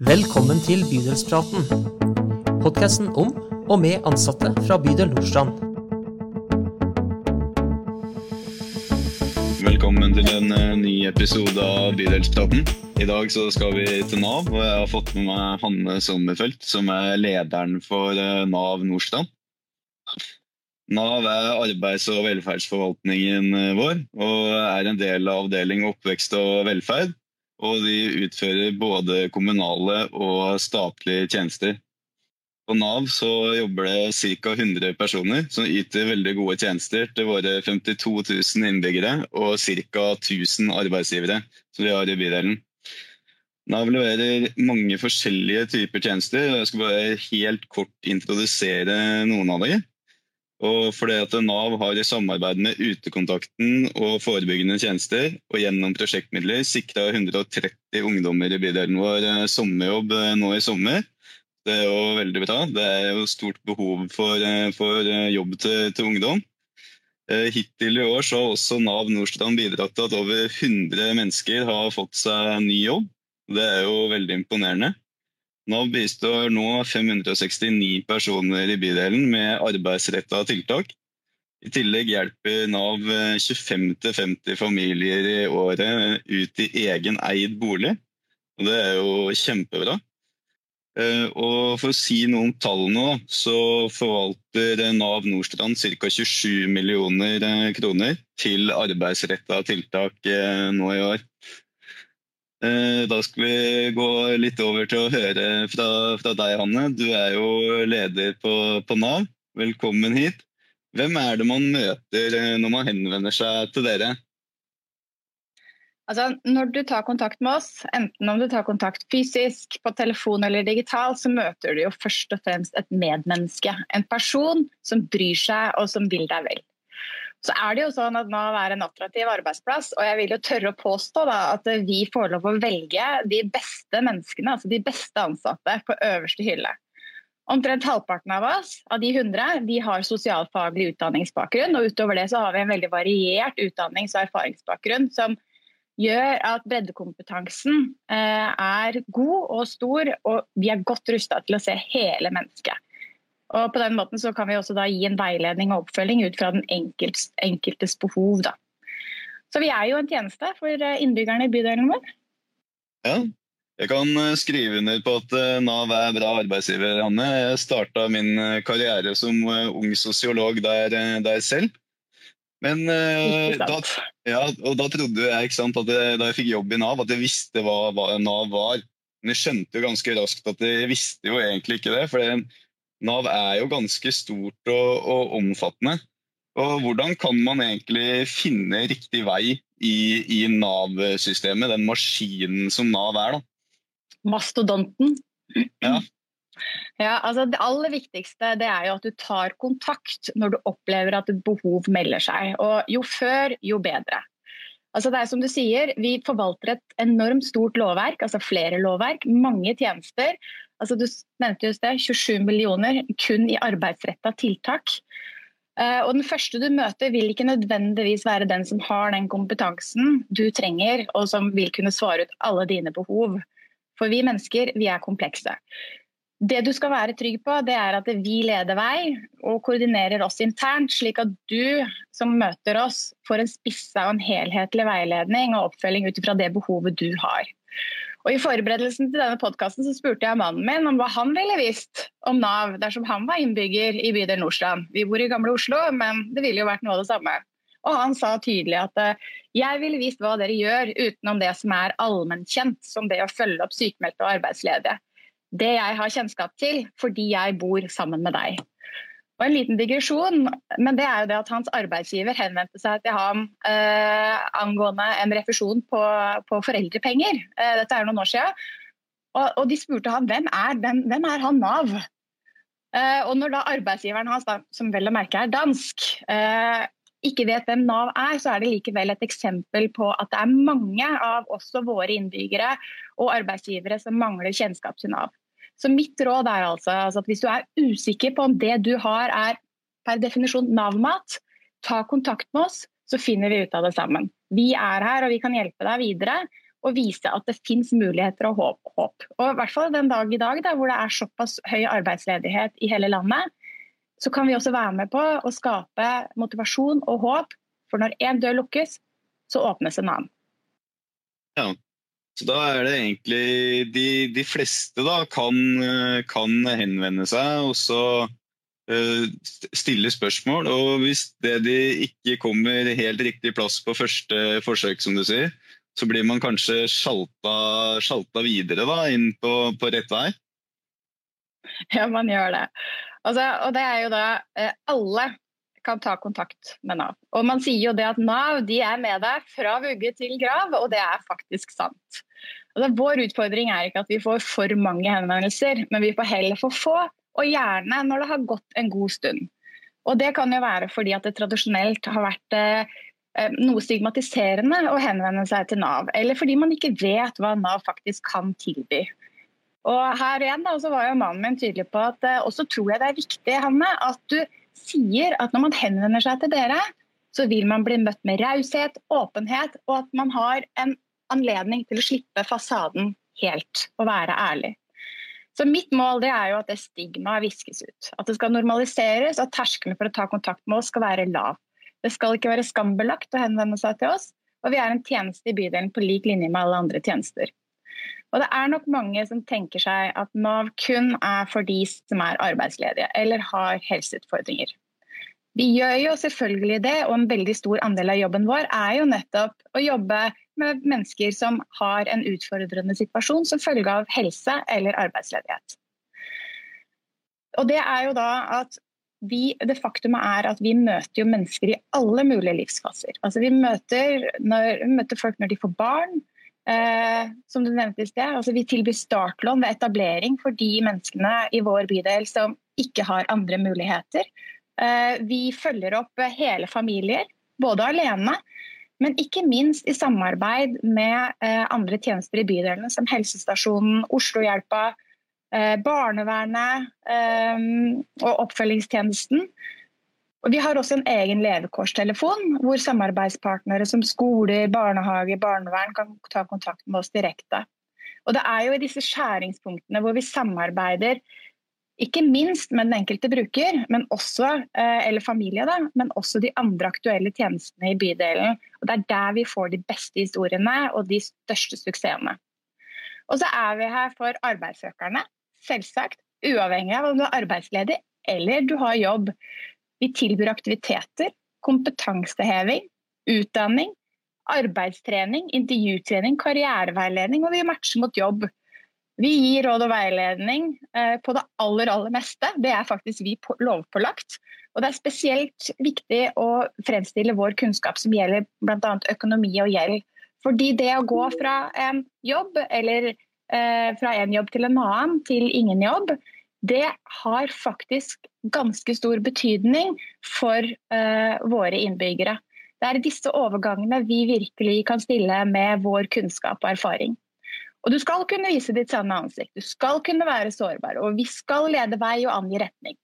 Velkommen til Bydelspraten. Podkasten om og med ansatte fra bydel Nordstrand. Velkommen til en eh, ny episode av Bydelspraten. I dag skal vi til Nav, og jeg har fått med meg Hanne Sommerfelt, som er lederen for eh, Nav Nordstrand. Nav er arbeids- og velferdsforvaltningen eh, vår, og er en del av avdeling oppvekst og velferd og de utfører både kommunale og statlige tjenester. På Nav så jobber det ca. 100 personer som yter veldig gode tjenester til våre 52 000 innbyggere og ca. 1000 arbeidsgivere som vi har i bydelen. Nav leverer mange forskjellige typer tjenester. og Jeg skal bare helt kort introdusere noen av dem. Og fordi at Nav har i samarbeid med Utekontakten og forebyggende tjenester og gjennom prosjektmidler sikra 130 ungdommer i bydelen vår eh, sommerjobb eh, nå i sommer. Det er jo veldig bra. Det er jo stort behov for, eh, for jobb til, til, ungdom. Hittil i år så har også Nav Nordstrand bidratt til at over 100 mennesker har fått seg ny jobb. Det er jo veldig imponerende. Nav bistår nå 569 personer i bydelen med arbeidsretta tiltak. I tillegg hjelper Nav 25-50 familier i året ut i egen eid bolig. Og det er jo kjempebra. Eh, og For å si noen tall nå, så forvalter Nav Nordstrand ca. 27 millioner eh, kroner til arbeidsretta tiltak eh, nå i år. Eh, da skal vi gå litt over til å høre fra, fra deg, Hanne. Du er jo leder på, på, Nav. Velkommen hit. Hvem er det man møter eh, når man henvender seg til dere? Altså, når du tar kontakt med oss, enten om du tar kontakt fysisk, på telefon eller digital, så møter du jo først og fremst et medmenneske. En person som bryr seg og som vil deg vel. Så er det jo sånn at Nav er en attraktiv arbeidsplass, og jeg vil jo tørre å påstå da, at vi får lov å velge de beste menneskene, altså de beste ansatte, på øverste hylle. Omtrent halvparten av oss, av de 100, de har sosialfaglig utdanningsbakgrunn. Og utover det så har vi en veldig variert utdannings- og erfaringsbakgrunn som gjør at breddekompetansen eh, er god og stor, og vi er godt rusta til å se hele mennesket. Og På den måten så kan vi også da gi en veiledning og oppfølging ut fra den enkeltes, enkeltes behov. Da. Så vi er jo en tjeneste for eh, innbyggerne i bydelen vår. Ja, jeg kan eh, skrive under på at eh, Nav er bra arbeidsgiver, Hanne. Jeg starta min karriere som ung sosiolog der, der selv. Men da, ja, og da trodde jeg sant, at jeg, da jeg fikk jobb i Nav, at jeg visste hva, hva Nav var. Men jeg skjønte jo ganske raskt at jeg visste jo egentlig ikke det. for Nav er jo ganske stort og, og, omfattende. Og Hvordan kan man egentlig finne riktig vei i, i Nav-systemet, den maskinen som Nav er? da? Mastodonten. Ja. Ja, altså Det aller viktigste det er jo at du tar kontakt når du opplever at et behov melder seg. Og Jo før, jo bedre. Altså det er som du sier, Vi forvalter et enormt stort lovverk, altså flere lovverk, mange tjenester. Altså, du nevnte just det, 27 millioner kun i arbeidsretta tiltak. Uh, og Den første du møter vil ikke nødvendigvis være den som har den kompetansen du trenger, og som vil kunne svare ut alle dine behov. For vi mennesker vi er komplekse. Det du skal være trygg på, det er at vi leder vei og koordinerer oss internt, slik at du som møter oss, får en spissa og en helhetlig veiledning og oppfølging ut ifra det behovet du har. Og I forberedelsen til denne podkasten spurte jeg mannen min om hva han ville visst om Nav dersom han var innbygger i bydel Nordstrand. Vi bor i gamle Oslo, men det ville jo vært noe av det samme. Og han sa tydelig at eh, jeg ville visst hva dere gjør utenom det som er allmennkjent, som det å følge opp sykmeldte og arbeidsledige. Det jeg har kjennskap til fordi jeg bor sammen med deg. Og En liten digresjon, men det er jo det at hans arbeidsgiver henvendte seg til ham eh, angående en refusjon på, på foreldrepenger. Eh, dette er noen år siden. Og, og, de spurte ham hvem er, hvem, hvem er han Nav? Eh, og når da arbeidsgiveren hans, som vel å merke er dansk, eh, ikke vet hvem Nav er, så er det likevel et eksempel på at det er mange av også våre innbyggere og arbeidsgivere som mangler kjennskap til Nav. Så mitt råd er altså, altså, at hvis du er usikker på om det du har er per definisjon Nav-mat, ta kontakt med oss, så finner vi ut av det sammen. Vi er her og vi kan hjelpe deg videre. og vise at det fins muligheter og håp, håp. Og i hvert fall den dag i dag da, hvor det er såpass høy arbeidsledighet i hele landet, så kan vi også være med på å skape motivasjon og håp. For når én dør lukkes, så åpnes en annen. Ja, så da er det egentlig de, de fleste da kan, kan, henvende seg og så uh, stille spørsmål. Og hvis det de ikke kommer helt riktig plass på første forsøk, som du sier, så blir man kanskje sjalta, sjalta videre da, inn på, på rett vei? Ja, man gjør det. Altså, og det er jo da eh, Alle kan ta kontakt med Nav. Og man sier jo det at Nav de er med deg fra vugge til grav, og det er faktisk sant. Altså, vår utfordring er ikke at vi får for mange henvendelser, men vi får heller for få, og gjerne når det har gått en god stund. Og Det kan jo være fordi at det tradisjonelt har vært eh, eh noe stigmatiserende å henvende seg til Nav, eller fordi man ikke vet hva Nav faktisk kan tilby. Og her igjen da, så var jo mannen min tydelig på at eh, også tror jeg det er viktig Hanne, at du sier at når man henvender seg til dere, så vil man bli møtt med raushet, åpenhet, og at man har en anledning til å slippe fasaden helt og være ærlig. Så Mitt mål er jo at det stigmaet viskes ut. At det skal normaliseres, at terskelen for å ta kontakt med oss skal være lav. Det skal ikke være skambelagt å henvende seg til oss, og vi er en tjeneste i bydelen på lik linje med alle andre tjenester. Og det er nok mange som tenker seg at Nav kun er for de som er arbeidsledige eller har helseutfordringer. Vi gjør jo selvfølgelig det, og en veldig stor andel av jobben vår er jo nettopp å jobbe med mennesker som har en utfordrende situasjon som følge av helse eller arbeidsledighet. Og det er jo da at vi, det faktumet er at vi møter jo mennesker i alle mulige livsfaser. Altså vi møter, når, vi møter folk når de får barn, Eh, som du nevnte i sted, altså Vi tilbyr startlån ved etablering for de menneskene i vår bydel som ikke har andre muligheter. Eh, vi følger opp hele familier, både alene, men ikke minst i samarbeid med eh, andre tjenester i bydelene, som helsestasjonen, Oslohjelpa, eh, barnevernet eh, og oppfølgingstjenesten. Og vi har også en egen levekårstelefon, hvor samarbeidspartnere som skoler, barnehage, barnevern kan ta kontakt med oss direkte. Og Det er jo i disse skjæringspunktene hvor vi samarbeider ikke minst med den enkelte bruker, men også, eh, eller familie, da, men også de andre aktuelle tjenestene i bydelen. Og Det er der vi får de beste historiene og de største suksessene. Og så er vi her for arbeidssøkerne, selvsagt. Uavhengig av om du er arbeidsledig eller du har jobb. Vi tilbyr aktiviteter, kompetanseheving, utdanning, arbeidstrening, intervjutrening, karriereveiledning, og vi matcher mot jobb. Vi gir råd og veiledning eh, på det aller, aller meste. Det er faktisk vi lovpålagt. Og det er spesielt viktig å fremstille vår kunnskap som gjelder bl.a. økonomi og gjeld. Fordi det å gå fra en jobb, eller eh, fra en jobb til en annen, til ingen jobb, det har faktisk ganske stor betydning for eh, våre innbyggere. Det er disse overgangene vi virkelig kan stille med vår kunnskap og erfaring. Og Du skal kunne vise ditt sanne ansikt, du skal kunne være sårbar, og vi skal lede vei og angi retning.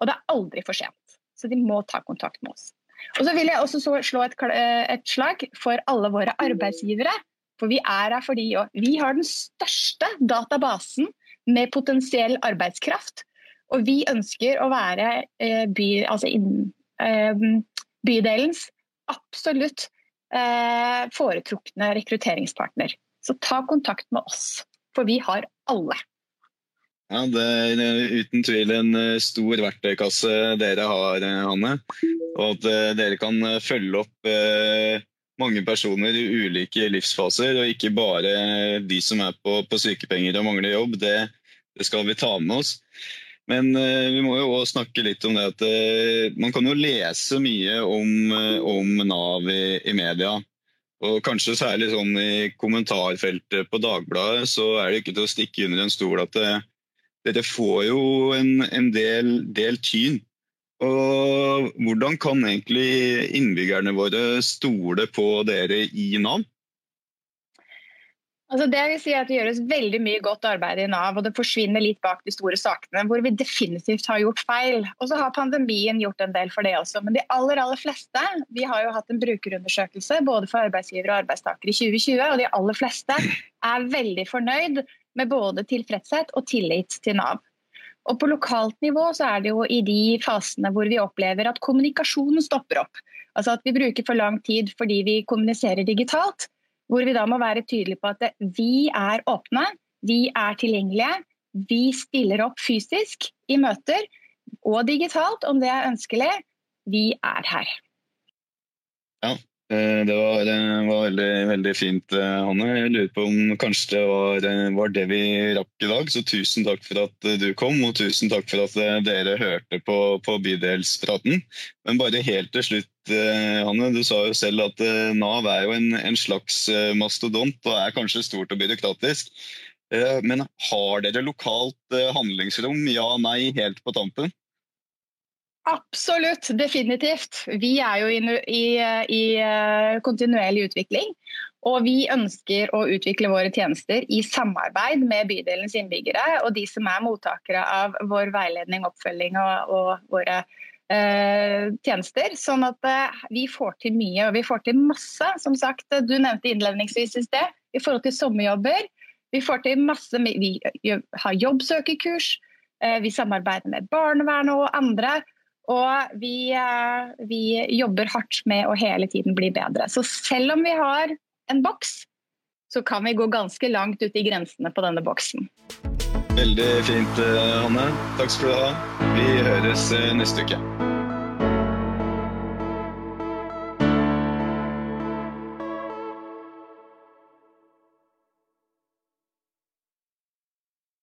Og det er aldri for sent, så de må ta kontakt med oss. Og så vil jeg også slå et, et slag for alle våre arbeidsgivere. For vi er her fordi vi har den største databasen med potensiell arbeidskraft. Og vi ønsker å være eh, by, altså in, eh, bydelens absolutt eh, foretrukne rekrutteringspartner. Så ta kontakt med oss, for vi har alle. Ja, Det er uten tvil en eh, stor verktøykasse dere har, eh, Hanne. Og at eh, dere kan følge opp mange personer i ulike livsfaser, og ikke bare de som er på, på sykepenger og mangler jobb. Det, det, skal vi ta med oss. Men vi må jo også snakke litt om det at man kan jo lese mye om, om Nav i, i, media. Og kanskje særlig sånn i kommentarfeltet på Dagbladet så er det ikke til å stikke under en stol at dere får jo en, en del, del tyn og hvordan kan egentlig innbyggerne våre stole på dere i Nav? Altså det vil si at Det gjøres veldig mye godt arbeid i Nav, og det forsvinner litt bak de store sakene hvor vi definitivt har gjort feil. Og så har pandemien gjort en del for det også. Men de aller aller fleste Vi har jo hatt en brukerundersøkelse både for arbeidsgivere og arbeidstakere i 2020, og de aller fleste er veldig fornøyd med både tilfredshet og tillit til Nav. Og På lokalt nivå så er det jo i de fasene hvor vi opplever at kommunikasjonen stopper opp. Altså at vi bruker for lang tid fordi vi kommuniserer digitalt hvor vi da må være tydelige på at vi er åpne, vi er tilgjengelige. Vi stiller opp fysisk i møter og digitalt om det er ønskelig. Vi er her. Ja, det var, var veldig, veldig, fint, eh, Hanne. Jeg lurer på om kanskje det var, var, det vi rakk i dag. Så tusen takk for at du kom, og tusen takk for at eh, dere hørte på, på Bydelspraten. Men bare helt til slutt, Hanne. Du sa jo selv at Nav er jo en, en slags mastodont og er kanskje stort og byråkratisk. Men har dere lokalt handlingsrom? Ja, nei, helt på tampen? Absolutt, definitivt. Vi er jo i, i, i, eh, kontinuerlig utvikling. Og vi ønsker å utvikle våre tjenester i samarbeid med bydelens innbyggere og de som er mottakere av vår veiledning, oppfølging og, og våre eh, tjenester. Sånn at eh, vi får til mye, og vi får til masse. Som sagt, du nevnte innledningsvis i sted, i forhold til sommerjobber. Vi får til masse, vi har jobbsøkerkurs, vi samarbeider med barnevernet og andre. Og vi, eh, vi, jobber hardt med å hele tiden bli bedre. Så selv om vi har en boks, så kan vi gå ganske langt ut i grensene på denne boksen. Veldig fint, eh, Hanne. Takk skal du ha. Vi høres eh, neste uke.